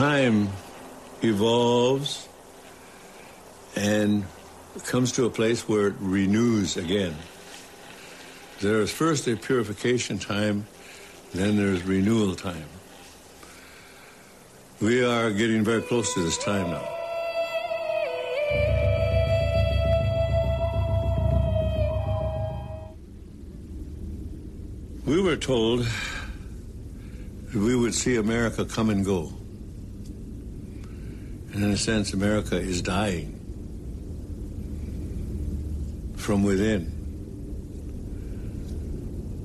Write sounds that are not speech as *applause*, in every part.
time evolves and comes to a place where it renews again. There is first a purification time, then there's renewal time. We are getting very close to this time now. We were told we would see America come and go. And in a sense, America is dying from within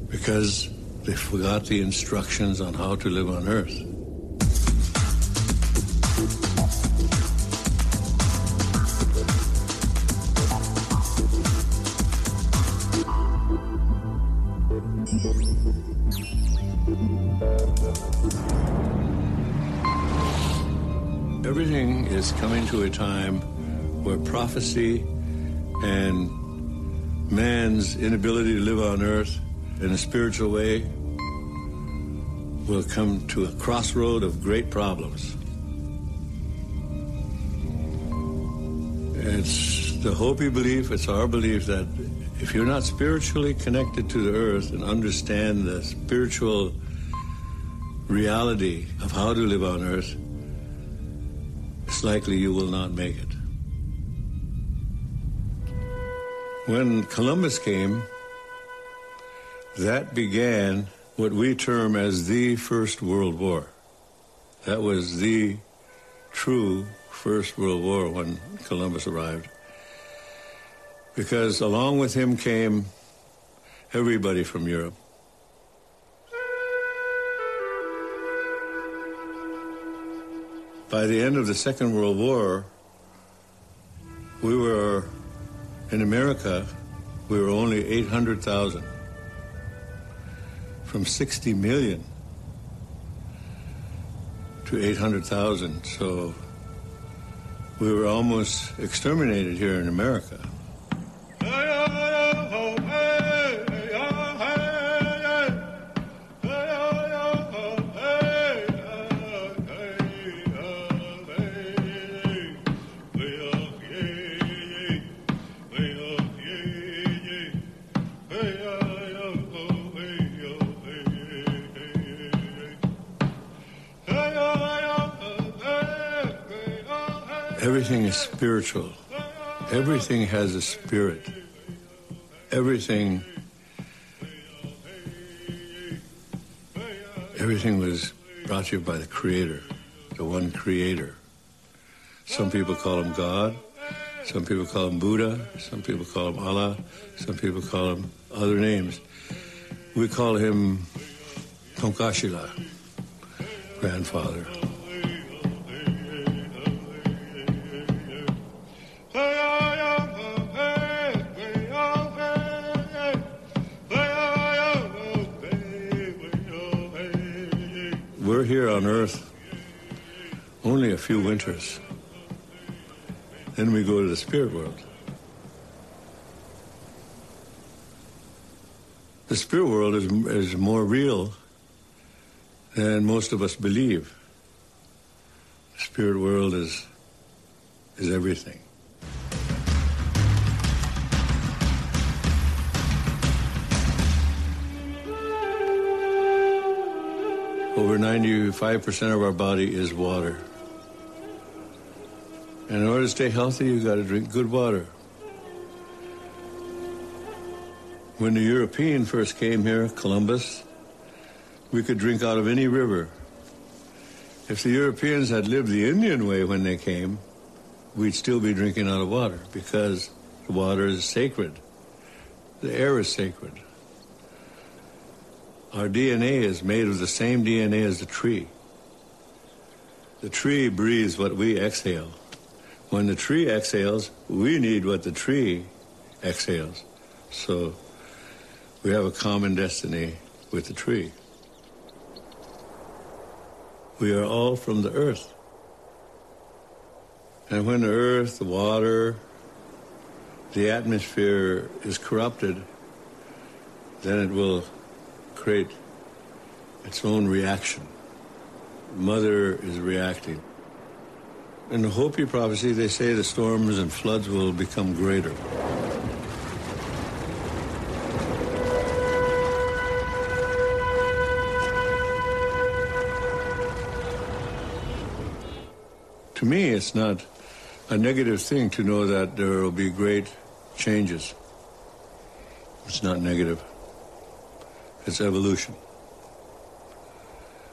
because they forgot the instructions on how to live on earth. Prophecy and man's inability to live on earth in a spiritual way will come to a crossroad of great problems. It's the Hopi belief, it's our belief that if you're not spiritually connected to the earth and understand the spiritual reality of how to live on earth, it's likely you will not make it. When Columbus came, that began what we term as the First World War. That was the true First World War when Columbus arrived. Because along with him came everybody from Europe. By the end of the Second World War, we were in America, we were only 800,000 from 60 million to 800,000. So we were almost exterminated here in America. Spiritual. Everything has a spirit. Everything. Everything was brought to you by the Creator, the one Creator. Some people call him God. Some people call him Buddha. Some people call him Allah. Some people call him other names. We call him Tonkashila, grandfather. Here on Earth only a few winters. Then we go to the spirit world. The spirit world is, is more real than most of us believe. The spirit world is, is everything. 95% of our body is water. And in order to stay healthy, you've got to drink good water. When the European first came here, Columbus, we could drink out of any river. If the Europeans had lived the Indian way when they came, we'd still be drinking out of water because the water is sacred. The air is sacred. Our DNA is made of the same DNA as the tree. The tree breathes what we exhale. When the tree exhales, we need what the tree exhales. So we have a common destiny with the tree. We are all from the earth. And when the earth, the water, the atmosphere is corrupted, then it will create its own reaction. Mother is reacting. In the Hopi prophecy, they say the storms and floods will become greater. To me, it's not a negative thing to know that there will be great changes. It's not negative. It's evolution.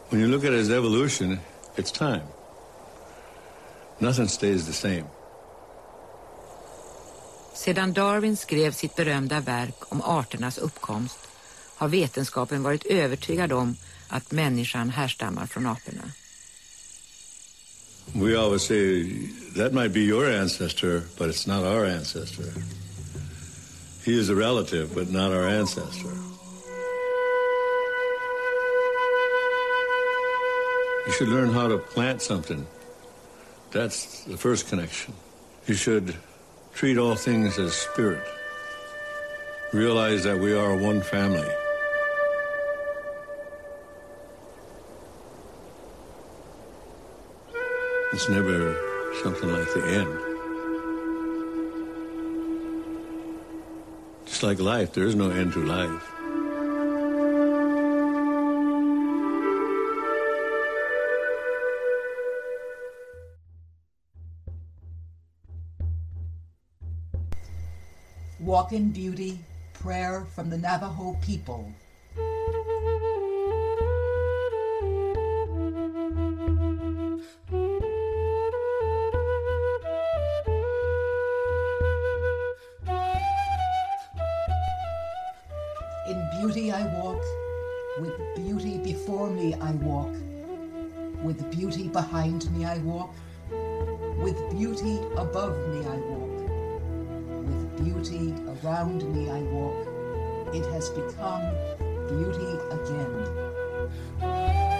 When you look at it as evolution, it's time. Nothing stays the same. Sedan Darwin skrev sitt berömda verk om arternas uppkomst har vetenskapen varit övertygad om att människan härstammar från aporna. We always say that might be your ancestor, but it's not our ancestor. He is a relative, but not our ancestor. You should learn how to plant something. That's the first connection. You should treat all things as spirit. Realize that we are one family. It's never something like the end. Just like life, there is no end to life. Walk in Beauty, prayer from the Navajo people. In beauty I walk, with beauty before me I walk, with beauty behind me I walk, with beauty above me I walk, beauty around me I walk. It has become beauty again.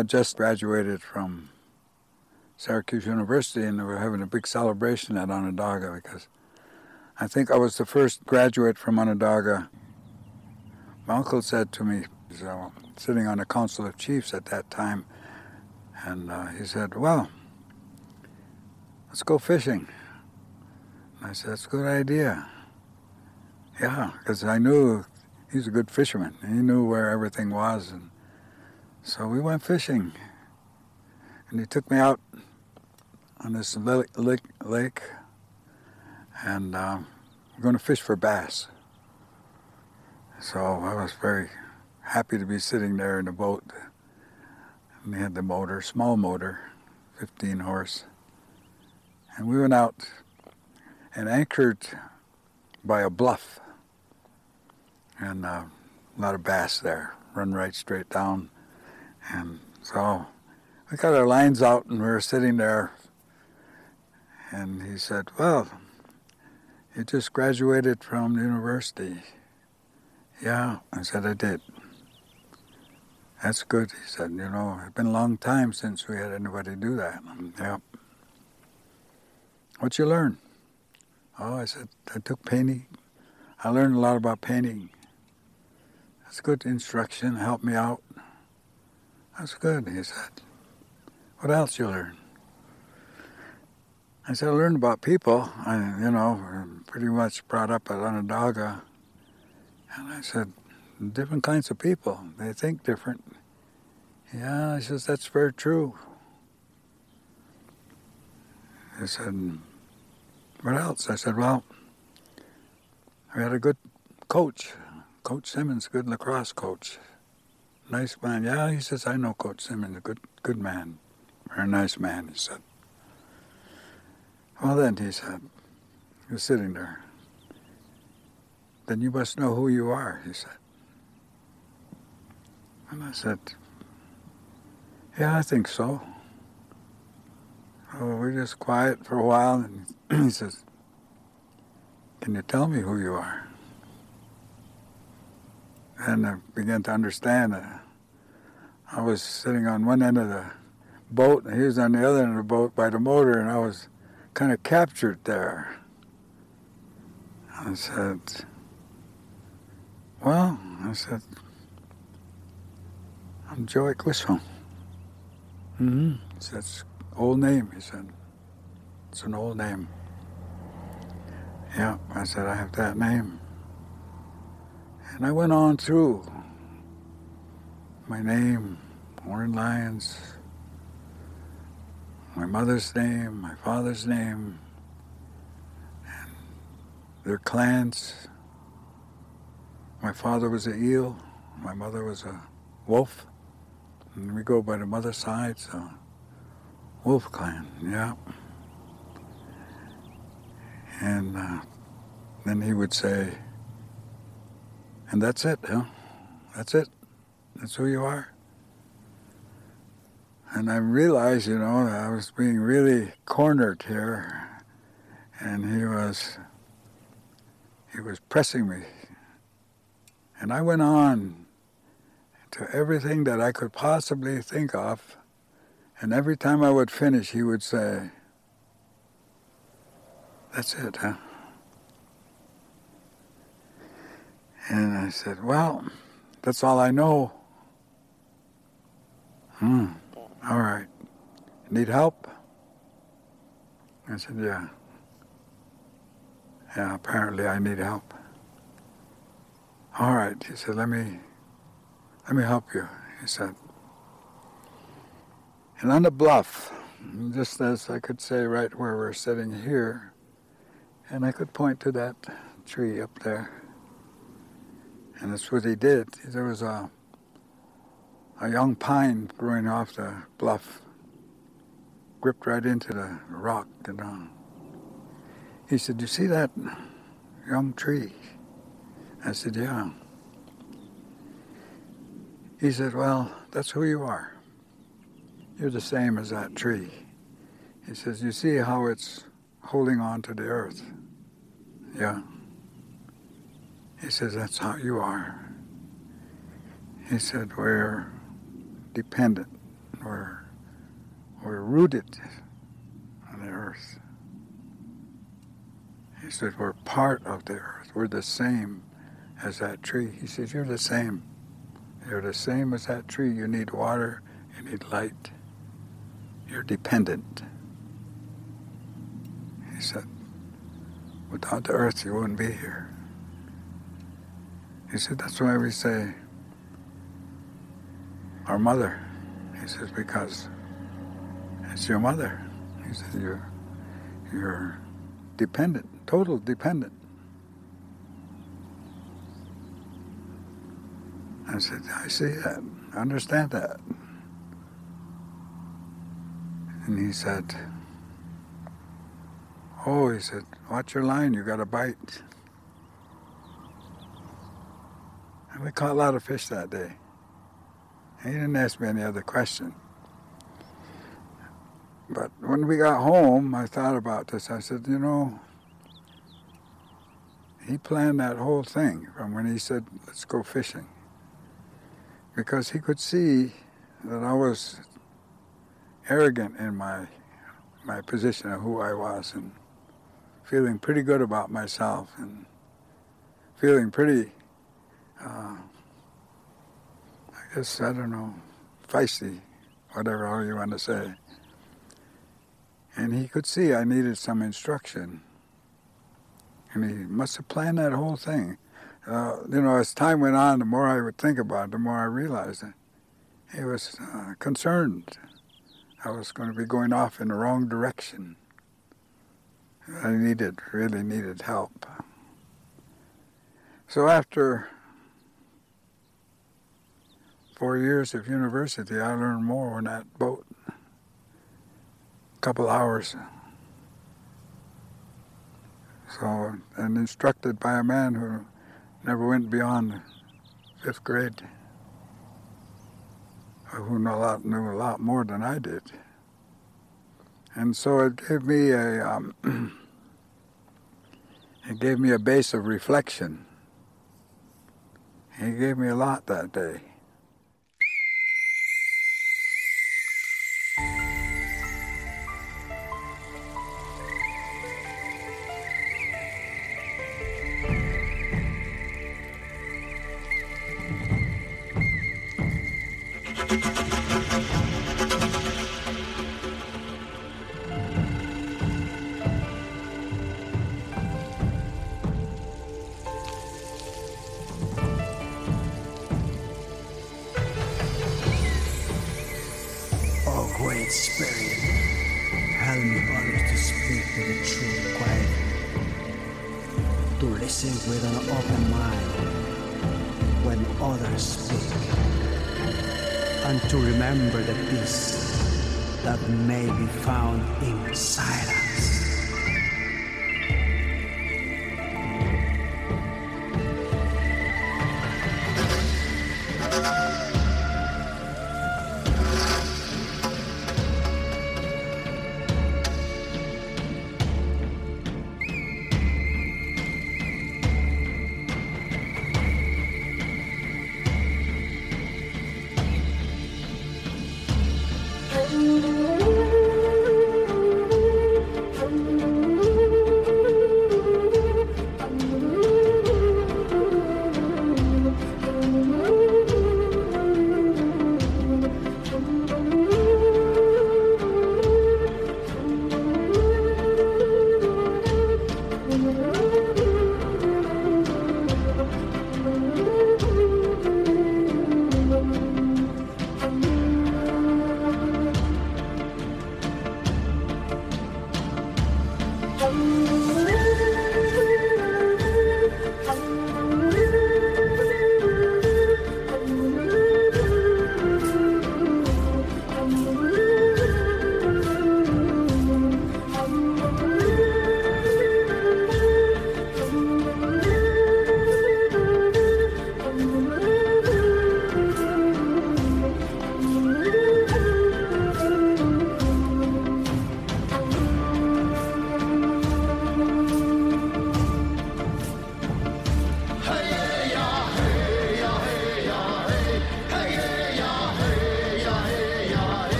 Had just graduated from Syracuse University and we were having a big celebration at Onondaga because I think I was the first graduate from Onondaga. My uncle said to me, so, sitting on the Council of Chiefs at that time, and uh, he said, well, let's go fishing. And I said, that's a good idea. Yeah, because I knew he's a good fisherman. He knew where everything was and so we went fishing, and he took me out on this lake, lake and um, we're going to fish for bass. So I was very happy to be sitting there in the boat. And they had the motor, small motor, 15 horse. And we went out and anchored by a bluff. And uh, a lot of bass there, run right straight down and so we got our lines out and we were sitting there. And he said, Well, you just graduated from university. Yeah, I said, I did. That's good. He said, You know, it's been a long time since we had anybody do that. Yeah. What you learn? Oh, I said, I took painting. I learned a lot about painting. That's good instruction, helped me out. That's good, he said. What else you learn? I said, I learned about people. I, you know, pretty much brought up at Onondaga. And I said, different kinds of people. They think different. Yeah, I says, that's very true. I said, what else? I said, well, we had a good coach. Coach Simmons, good lacrosse coach nice man. Yeah, he says, I know Coach Simmons, a good, good man. Very nice man, he said. Well, then, he said, he was sitting there. Then you must know who you are, he said. And I said, yeah, I think so. So we're just quiet for a while, and *clears throat* he says, can you tell me who you are? And I began to understand that I was sitting on one end of the boat, and he was on the other end of the boat by the motor, and I was kind of captured there. I said, Well, I said, I'm Joagquisho. Mm-hmm. He said, old name. He said, It's an old name. Yeah, I said, I have that name. And I went on through my name, Oren Lyons, my mother's name, my father's name, and their clans. My father was an eel, my mother was a wolf, and we go by the mother's side, so Wolf Clan, yeah. And uh, then he would say, and that's it, huh? That's it. That's who you are. And I realized, you know, I was being really cornered here, and he was he was pressing me. And I went on to everything that I could possibly think of, and every time I would finish, he would say, That's it, huh? And I said, Well, that's all I know. Hmm, all right. Need help? I said, Yeah. Yeah, apparently I need help. All right, he said, Let me let me help you, he said. And on the bluff, just as I could say right where we're sitting here, and I could point to that tree up there. And that's what he did. There was a a young pine growing off the bluff, gripped right into the rock, you know. He said, you see that young tree? I said, yeah. He said, well, that's who you are. You're the same as that tree. He says, you see how it's holding on to the earth? Yeah. He says, that's how you are. He said, we're dependent. We're, we're rooted on the earth. He said, we're part of the earth. We're the same as that tree. He says, you're the same. You're the same as that tree. You need water, you need light. You're dependent. He said, without the earth, you wouldn't be here. He said, that's why we say, our mother. He says, because it's your mother. He says, you're, you're dependent, total dependent. I said, I see that. I understand that. And he said, Oh, he said, watch your line, you got a bite. And we caught a lot of fish that day. He didn't ask me any other question. But when we got home, I thought about this. I said, you know, he planned that whole thing from when he said, let's go fishing. Because he could see that I was arrogant in my my position of who I was and feeling pretty good about myself and feeling pretty uh, guess, I don't know, feisty, whatever all you want to say. And he could see I needed some instruction. And he must have planned that whole thing. Uh, you know, as time went on, the more I would think about it, the more I realized that he was uh, concerned. I was going to be going off in the wrong direction. I needed, really needed help. So after four years of university, I learned more on that boat. A couple hours. So, and instructed by a man who never went beyond fifth grade, who knew a lot, knew a lot more than I did. And so it gave me a, um, *clears throat* it gave me a base of reflection. He gave me a lot that day. peace that may be found in silence.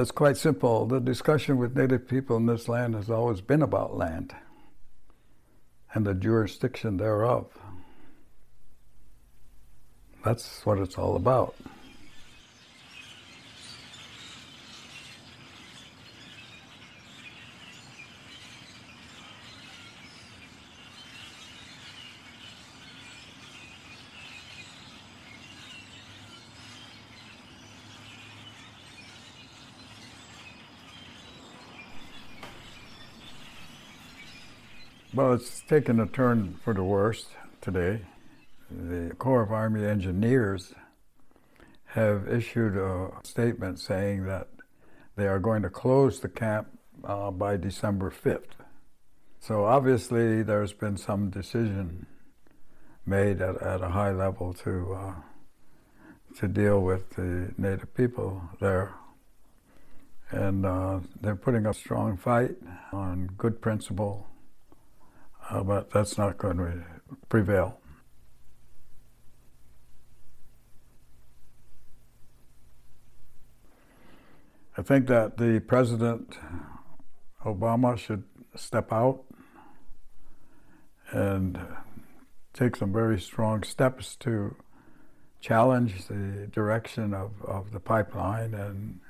It's quite simple. The discussion with Native people in this land has always been about land and the jurisdiction thereof. That's what it's all about. Well, it's taken a turn for the worst today. The Corps of Army Engineers have issued a statement saying that they are going to close the camp uh, by December 5th. So obviously, there's been some decision made at, at a high level to uh, to deal with the native people there, and uh, they're putting a strong fight on good principle but that's not going to prevail. I think that the President Obama should step out and take some very strong steps to challenge the direction of, of the pipeline and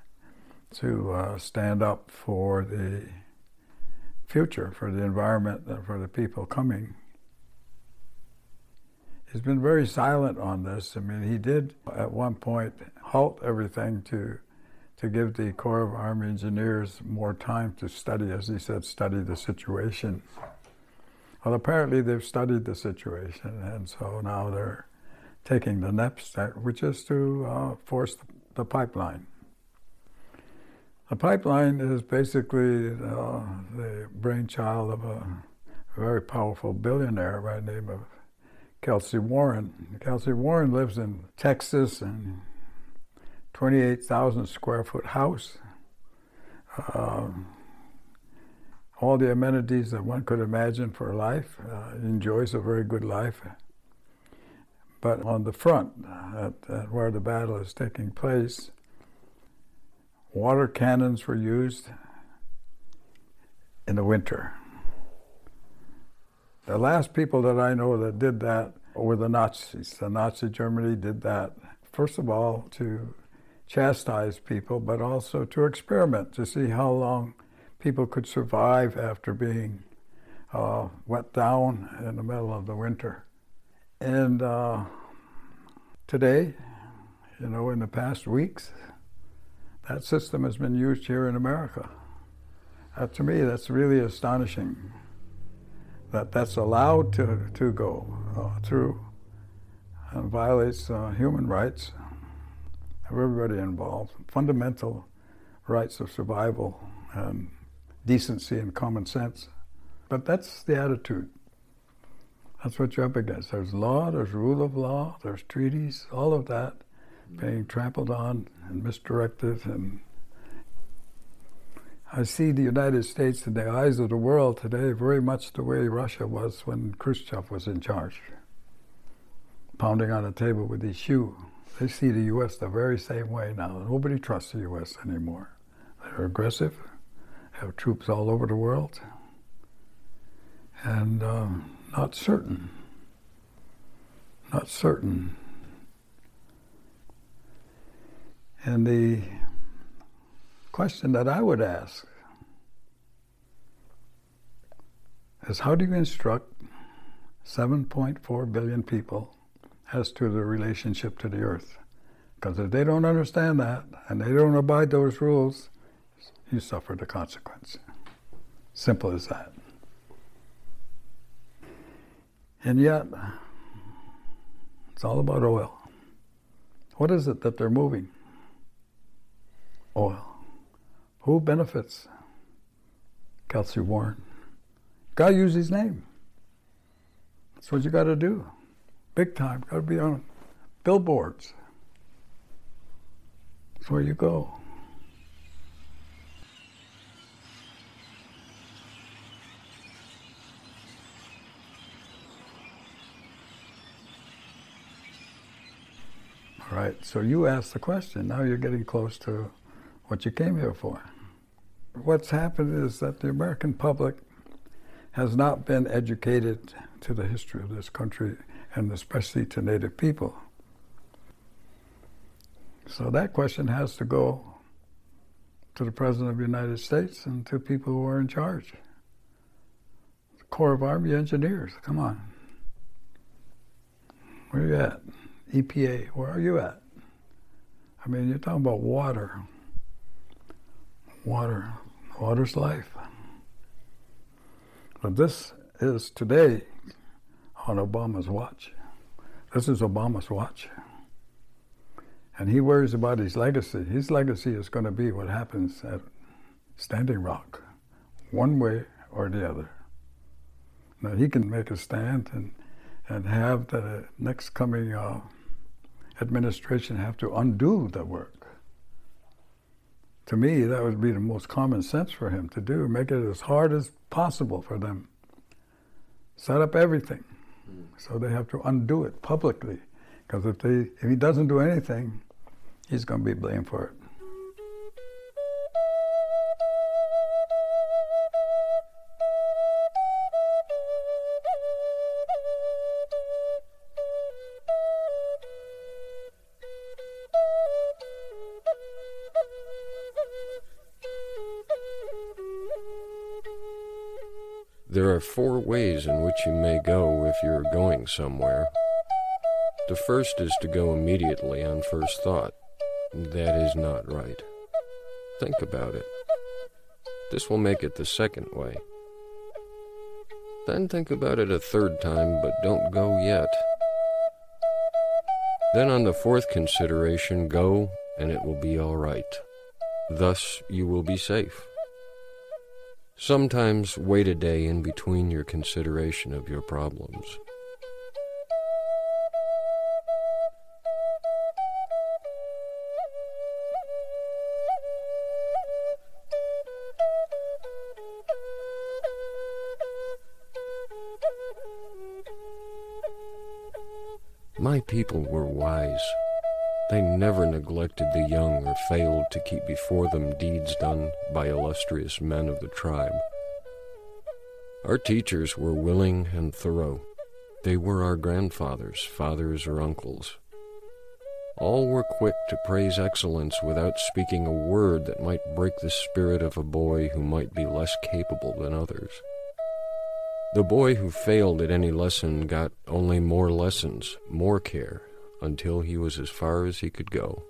to uh, stand up for the future for the environment and for the people coming. He's been very silent on this. I mean, he did at one point halt everything to to give the Corps of Army Engineers more time to study, as he said, study the situation. Well, apparently they've studied the situation, and so now they're taking the next step, which is to uh, force the pipeline. The pipeline is basically uh, the brainchild of a very powerful billionaire by the name of Kelcy Warren. Kelcy Warren lives in Texas in 28,000 square foot house. Um, all the amenities that one could imagine for life. Uh, enjoys a very good life. But on the front, at, at where the battle is taking place, water cannons were used in the winter. The last people that I know that did that were the Nazis. The Nazi Germany did that, first of all, to chastise people, but also to experiment to see how long people could survive after being uh, wet down in the middle of the winter. And uh, today, you know, in the past weeks, that system has been used here in America. Uh, to me, that's really astonishing that that's allowed to, to go uh, through and violates uh, human rights of everybody involved, fundamental rights of survival and decency and common sense. But that's the attitude. That's what you're up against. There's law, there's rule of law, there's treaties, all of that being trampled on and misdirected. And I see the United States in the eyes of the world today very much the way Russia was when Khrushchev was in charge, pounding on a table with his shoe. They see the U.S. the very same way now. Nobody trusts the U.S. anymore. They're aggressive, have troops all over the world, and um, not certain. Not certain And the question that I would ask is how do you instruct 7.4 billion people as to the relationship to the earth? Because if they don't understand that and they don't abide those rules, you suffer the consequence. Simple as that. And yet, it's all about oil. What is it that they're moving? Oil. Who benefits? Kelcy Warren. Got to use his name. That's what you got to do. Big time. Got to be on billboards. That's where you go. All right, so you asked the question. Now you're getting close to what you came here for. What's happened is that the American public has not been educated to the history of this country and especially to Native people. So that question has to go to the President of the United States and to people who are in charge. The Corps of Army Engineers, come on. Where are you at? EPA, where are you at? I mean, you're talking about water. Water. Water's life. But this is today on Obama's watch. This is Obama's watch. And he worries about his legacy. His legacy is going to be what happens at Standing Rock, one way or the other. Now, he can make a stand and, and have the next coming uh, administration have to undo the work. To me, that would be the most common sense for him to do, make it as hard as possible for them. Set up everything. Hmm. So they have to undo it publicly. Because if, they, if he doesn't do anything, he's going to be blamed for it. Are four ways in which you may go if you're going somewhere. The first is to go immediately on first thought. That is not right. Think about it. This will make it the second way. Then think about it a third time, but don't go yet. Then on the fourth consideration, go and it will be all right. Thus you will be safe. Sometimes wait a day in between your consideration of your problems. My people were wise. They never neglected the young or failed to keep before them deeds done by illustrious men of the tribe. Our teachers were willing and thorough. They were our grandfathers, fathers, or uncles. All were quick to praise excellence without speaking a word that might break the spirit of a boy who might be less capable than others. The boy who failed at any lesson got only more lessons, more care, until he was as far as he could go.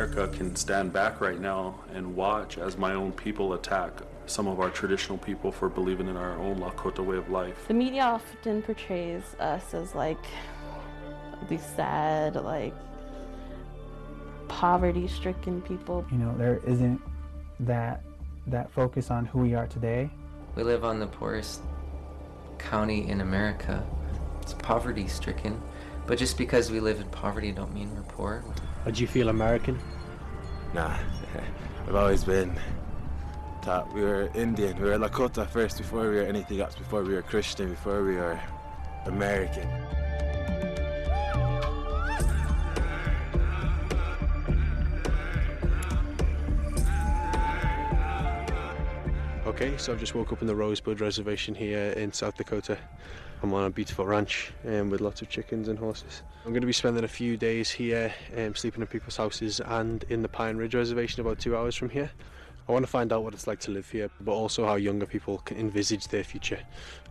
America can stand back right now and watch as my own people attack some of our traditional people for believing in our own Lakota way of life. The media often portrays us as like these sad, like poverty-stricken people. You know, there isn't that that focus on who we are today. We live on the poorest county in America. It's poverty-stricken, but just because we live in poverty don't mean we're poor. Do you feel American? Nah, *laughs* I've always been taught we were Indian. We were Lakota first before we were anything else, before we were Christian, before we were American. Okay, so I've just woke up in the Rosebud Reservation here in South Dakota. I'm on a beautiful ranch um, with lots of chickens and horses. I'm going to be spending a few days here, um, sleeping in people's houses and in the Pine Ridge Reservation about two hours from here. I want to find out what it's like to live here, but also how younger people can envisage their future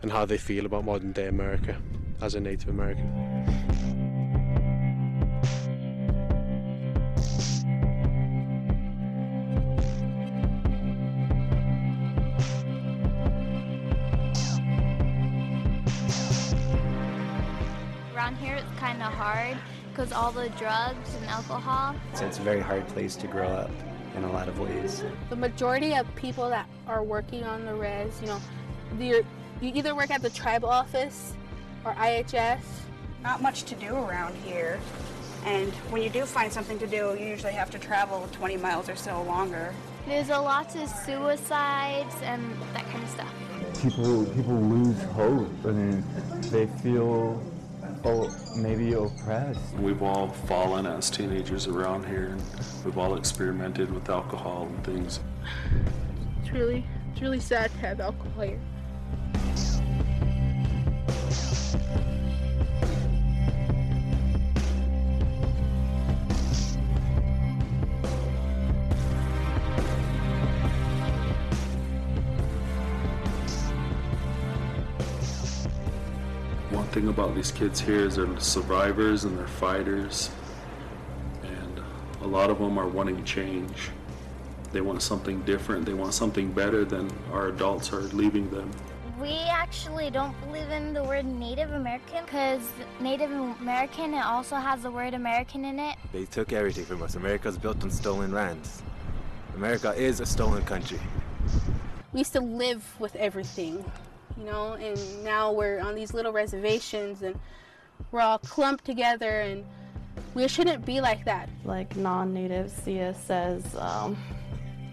and how they feel about modern day America as a Native American. Of hard because all the drugs and alcohol. So it's a very hard place to grow up in a lot of ways. The majority of people that are working on the res, you know, you either work at the tribal office or IHS. Not much to do around here. And when you do find something to do, you usually have to travel 20 miles or so longer. There's a lot of suicides and that kind of stuff. People people lose hope. I mean, they feel oh, maybe oppressed. We've all fallen as teenagers around here, and we've all experimented with alcohol and things. It's really, it's really sad to have alcohol here. About these kids here is they're survivors and they're fighters, and a lot of them are wanting change. They want something different, they want something better than our adults are leaving them. We actually don't believe in the word Native American because Native American it also has the word American in it. They took everything from us. America's built on stolen lands. America is a stolen country. We used to live with everything, you know, and now we're on these little reservations and we're all clumped together and we shouldn't be like that. Like non-natives see us as um,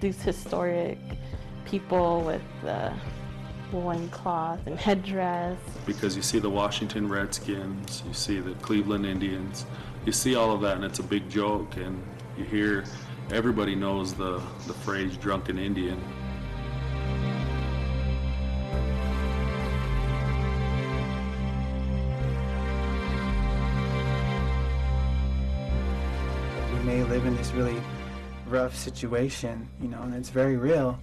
these historic people with the uh, loincloth and headdress. Because you see the Washington Redskins, you see the Cleveland Indians, you see all of that and it's a big joke and you hear everybody knows the, the phrase drunken Indian. This really rough situation, you know, and it's very real,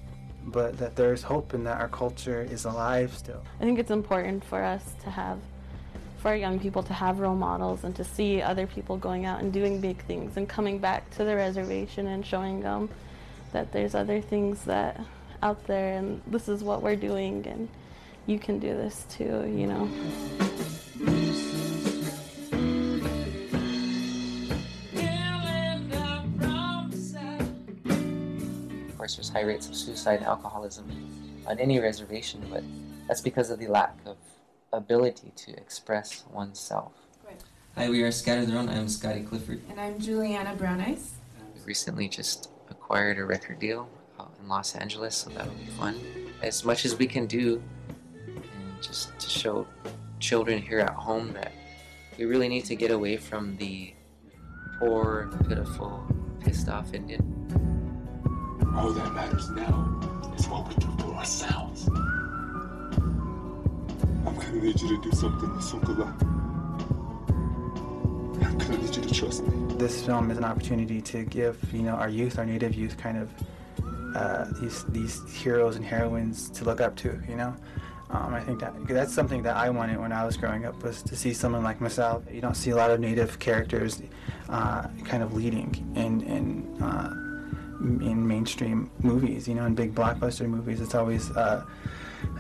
but that there's hope and that our culture is alive still. I think it's important for us to have, for our young people to have role models and to see other people going out and doing big things and coming back to the reservation and showing them that there's other things that out there and this is what we're doing and you can do this too, you know. Of course, there's high rates of suicide and alcoholism on any reservation, but that's because of the lack of ability to express oneself. Hi, we are Scatter Their Own. I'm Scotty Clifford. And I'm Juliana Brown Eyes. We recently just acquired a record deal out in Los Angeles, so that'll be fun. As much as we can do, and just to show children here at home that we really need to get away from the poor, pitiful, pissed off Indian. All that matters now is what we do for ourselves. I'm gonna need you to do something with Sukala. I'm gonna need you to trust me. This film is an opportunity to give, you know, our youth, our native youth, kind of uh, these these heroes and heroines to look up to. You know, um, I think that that's something that I wanted when I was growing up was to see someone like myself. You don't see a lot of native characters uh, kind of leading in in uh, in mainstream movies. You know, in big blockbuster movies, it's always uh,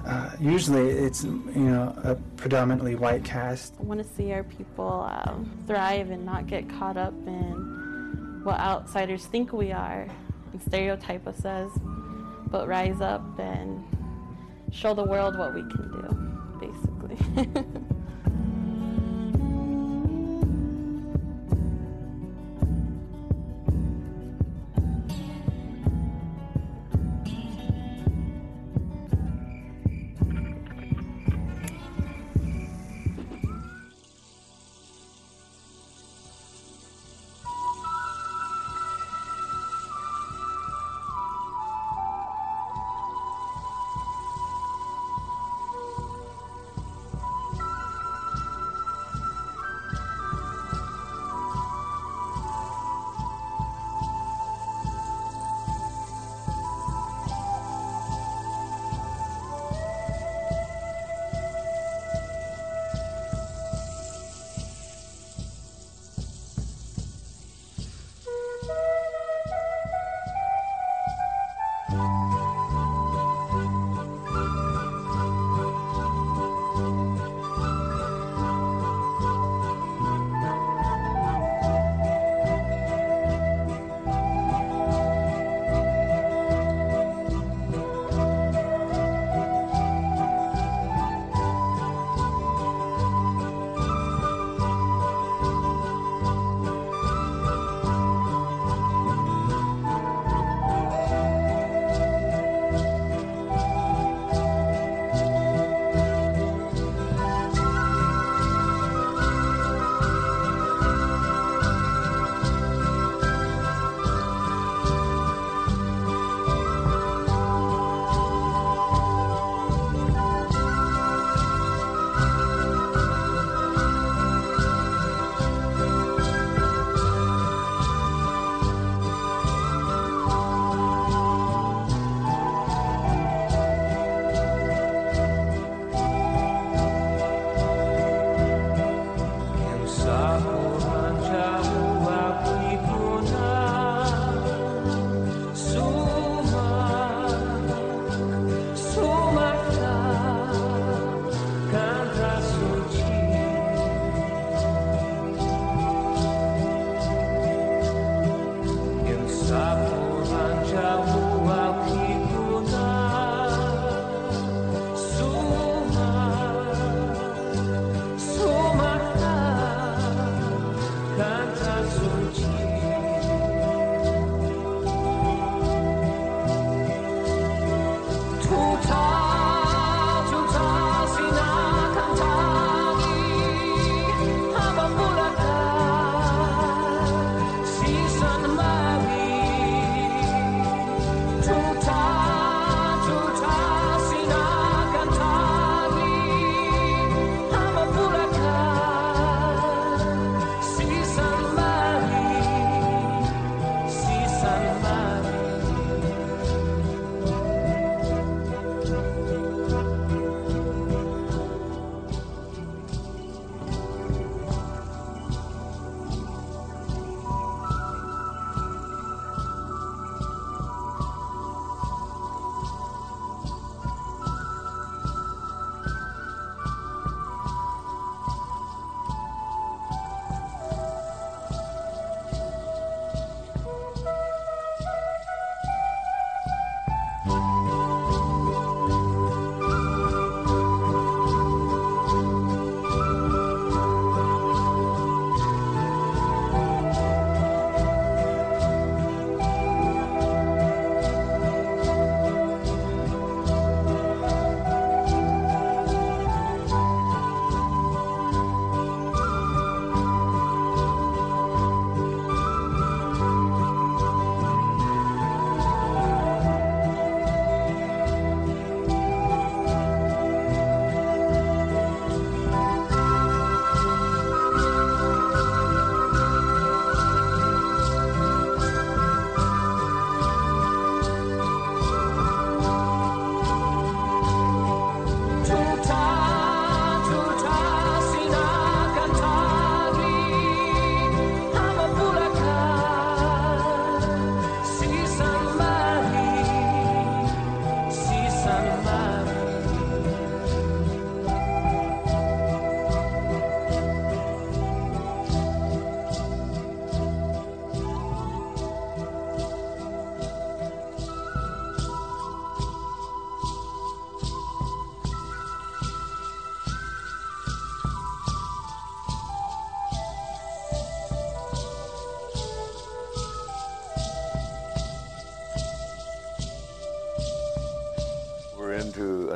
uh, usually it's you know a predominantly white cast. I want to see our people um, thrive and not get caught up in what outsiders think we are and stereotype us as, but rise up and show the world what we can do, basically. *laughs*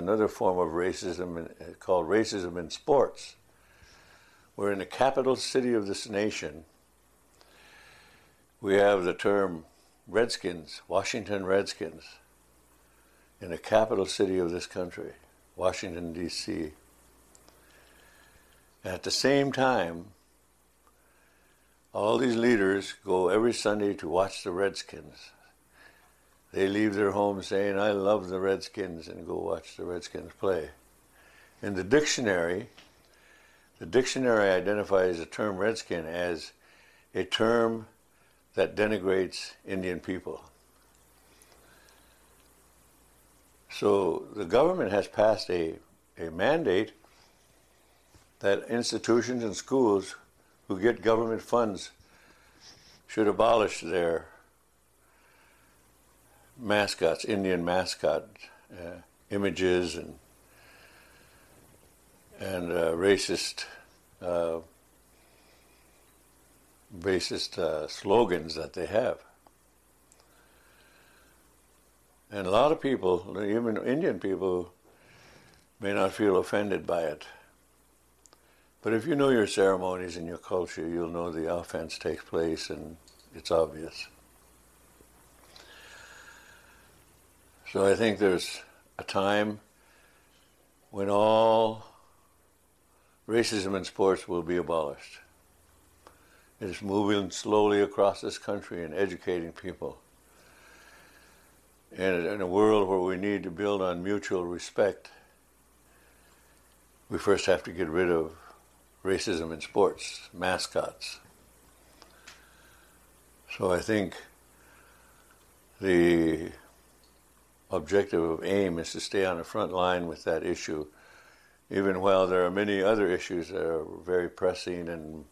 another form of racism in- uh, called racism in sports. We're in the capital city of this nation. We have the term Redskins, Washington Redskins, in the capital city of this country, Washington, D.C. At the same time, all these leaders go every Sunday to watch the Redskins. They leave their home saying, I love the Redskins, and go watch the Redskins play. In the dictionary, the dictionary identifies the term Redskin as a term that denigrates Indian people. So the government has passed a, a mandate that institutions and schools who get government funds should abolish their mascots, Indian mascot uh, images and and uh, racist uh, racist uh, slogans that they have. And a lot of people, even Indian people, may not feel offended by it. But if you know your ceremonies and your culture, you'll know the offense takes place and it's obvious. So I think there's a time when all racism in sports will be abolished. It is moving slowly across this country and educating people. And in a world where we need to build on mutual respect, we first have to get rid of racism in sports, mascots. So I think the objective of AIM is to stay on the front line with that issue, even while there are many other issues that are very pressing and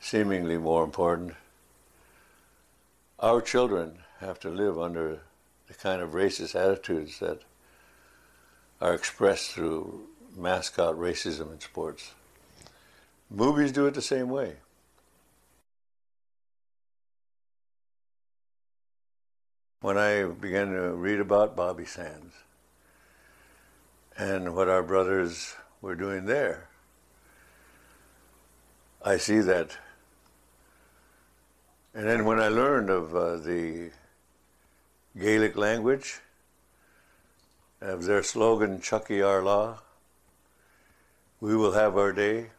seemingly more important. Our children have to live under the kind of racist attitudes that are expressed through mascot racism in sports. Movies do it the same way. When I began to read about Bobby Sands and what our brothers were doing there, I see that. And then when I learned of uh, the Gaelic language, of their slogan, Tiocfaidh ár lá, we will have our day.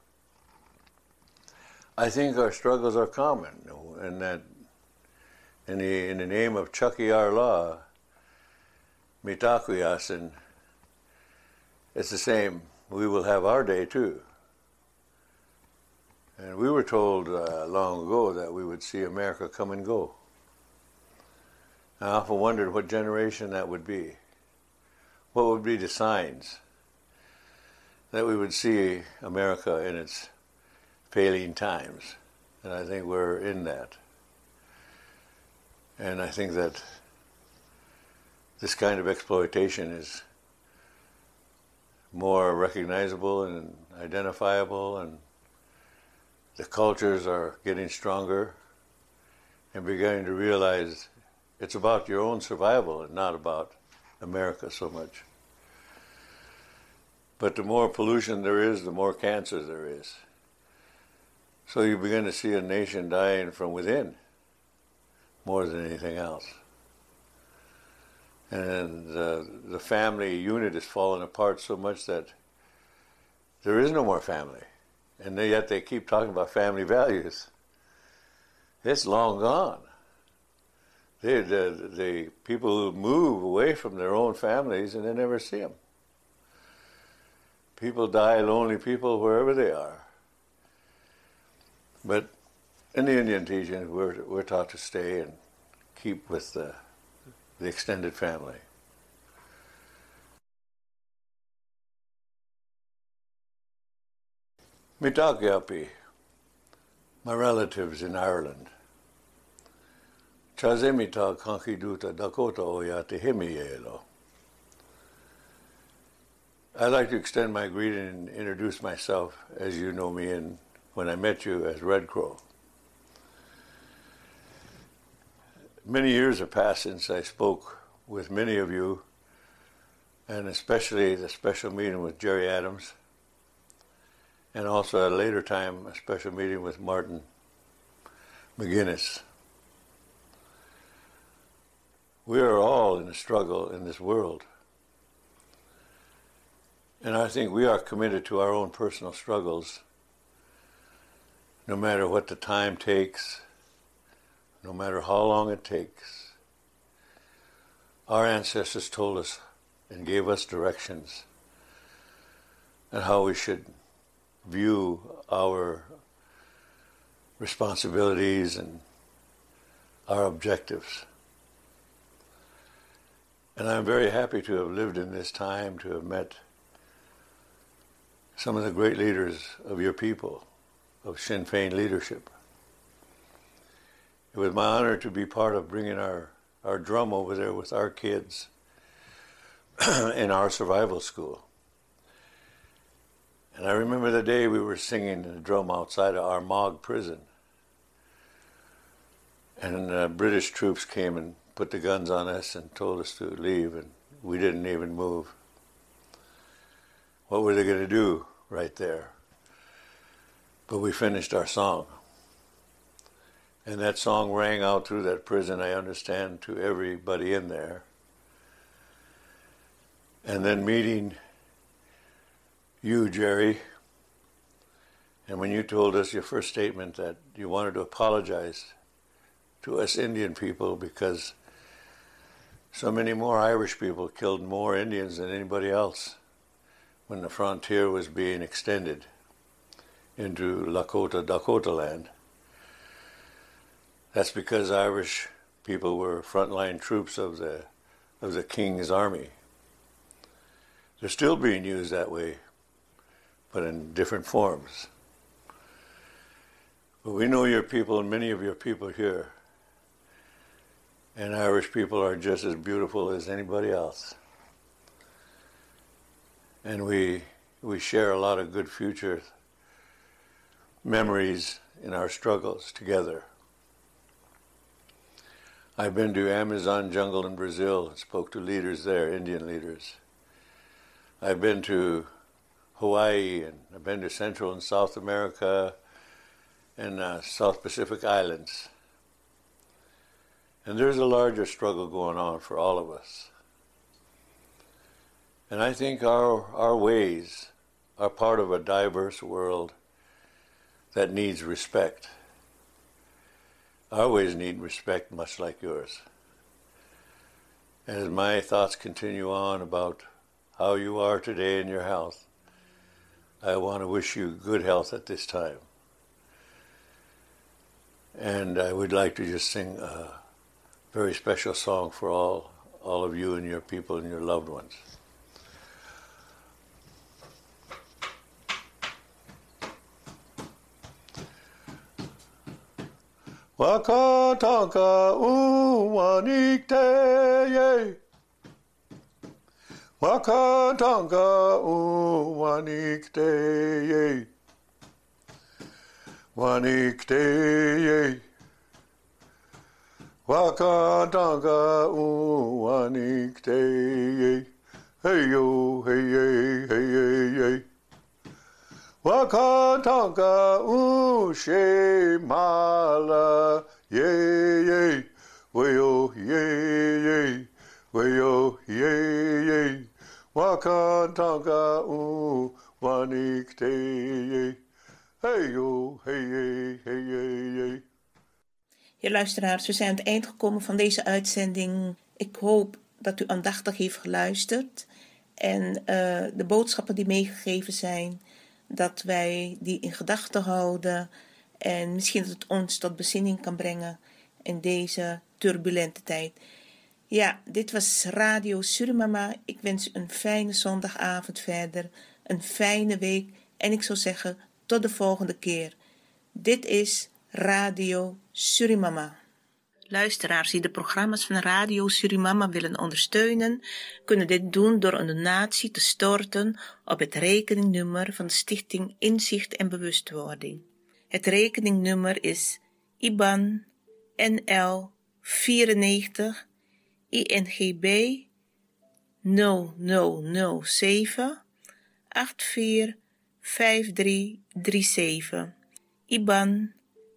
I think our struggles are common, and that in the, in the name of Tiocfaidh ár lá, Mitakuyasin, it's the same. We will have our day too. And we were told uh, long ago that we would see America come and go. I often wondered what generation that would be. What would be the signs that we would see America in its failing times? And I think we're in that. And I think that this kind of exploitation is more recognizable and identifiable, and the cultures are getting stronger and beginning to realize it's about your own survival and not about America so much. But the more pollution there is, the more cancer there is. So you begin to see a nation dying from within more than anything else. And uh, the family unit is falling apart so much that there is no more family. And they, yet they keep talking about family values. It's long gone. They, the, the people who move away from their own families and they never see them. People die lonely people wherever they are. But in the Indian teaching, we're, we're taught to stay and keep with the, the extended family. Mitagyapi, my relatives in Ireland. Chazemita kankiduta Dakota oyate himielo. I'd like to extend my greeting and introduce myself as you know me and when I met you as Red Crow. Many years have passed since I spoke with many of you, and especially the special meeting with Gerry Adams, and also at a later time, a special meeting with Martin McGuinness. We are all in a struggle in this world. And I think we are committed to our own personal struggles, no matter what the time takes, no matter how long it takes. Our ancestors told us and gave us directions and how we should view our responsibilities and our objectives. And I'm very happy to have lived in this time, to have met some of the great leaders of your people, of Sinn Féin leadership. It was my honor to be part of bringing our, our drum over there with our kids *clears throat* in our survival school. And I remember the day we were singing the drum outside of Armagh prison. And uh, British troops came and put the guns on us and told us to leave, and we didn't even move. What were they going to do? right there. But we finished our song. And that song rang out through that prison, I understand, to everybody in there. And then meeting you, Gerry, and when you told us your first statement that you wanted to apologize to us Indian people because so many more Irish people killed more Indians than anybody else when the frontier was being extended into Lakota, Dakota land. That's because Irish people were frontline troops of the of the king's army. They're still being used that way, but in different forms. But we know your people and many of your people here. And Irish people are just as beautiful as anybody else and we we share a lot of good future memories in our struggles together. I've been to Amazon jungle in Brazil and spoke to leaders there, Indian leaders. I've been to Hawaii and I've been to Central and South America and uh, South Pacific Islands. And there's a larger struggle going on for all of us. And I think our, our ways are part of a diverse world that needs respect. Our ways need respect, much like yours. As my thoughts continue on about how you are today in your health, I want to wish you good health at this time. And I would like to just sing a very special song for all, all of you and your people and your loved ones. Wakatanka uwanikte ye. Wakatanka uwanikte ye. Wanikte ye. Wakatanka uwanikte ye. Hey yo, hey hey hey hey hey. Wakatanka ushe mala ye ye wayo ye ye wayo ye ye. Wakatanka u wanikte ye. Hey yo hey hey hey hey Ja, luisteraars, we zijn aan het eind gekomen van deze uitzending. Ik hoop dat u aandachtig heeft geluisterd en uh, de boodschappen die meegegeven zijn dat wij die in gedachten houden en misschien dat het ons tot bezinning kan brengen in deze turbulente tijd. Ja, dit was Radio Surimama. Ik wens een fijne zondagavond verder, een fijne week en ik zou zeggen tot de volgende keer. Dit is Radio Surimama. Luisteraars die de programma's van Radio Surimama willen ondersteunen, kunnen dit doen door een donatie te storten op het rekeningnummer van de Stichting Inzicht en Bewustwording. Het rekeningnummer is IBAN NL 94 INGB 0007 845337. IBAN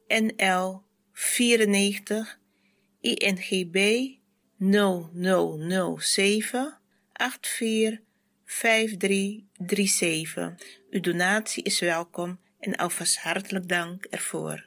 NL 94 INGB 0007 845337. Uw donatie is welkom en alvast hartelijk dank ervoor.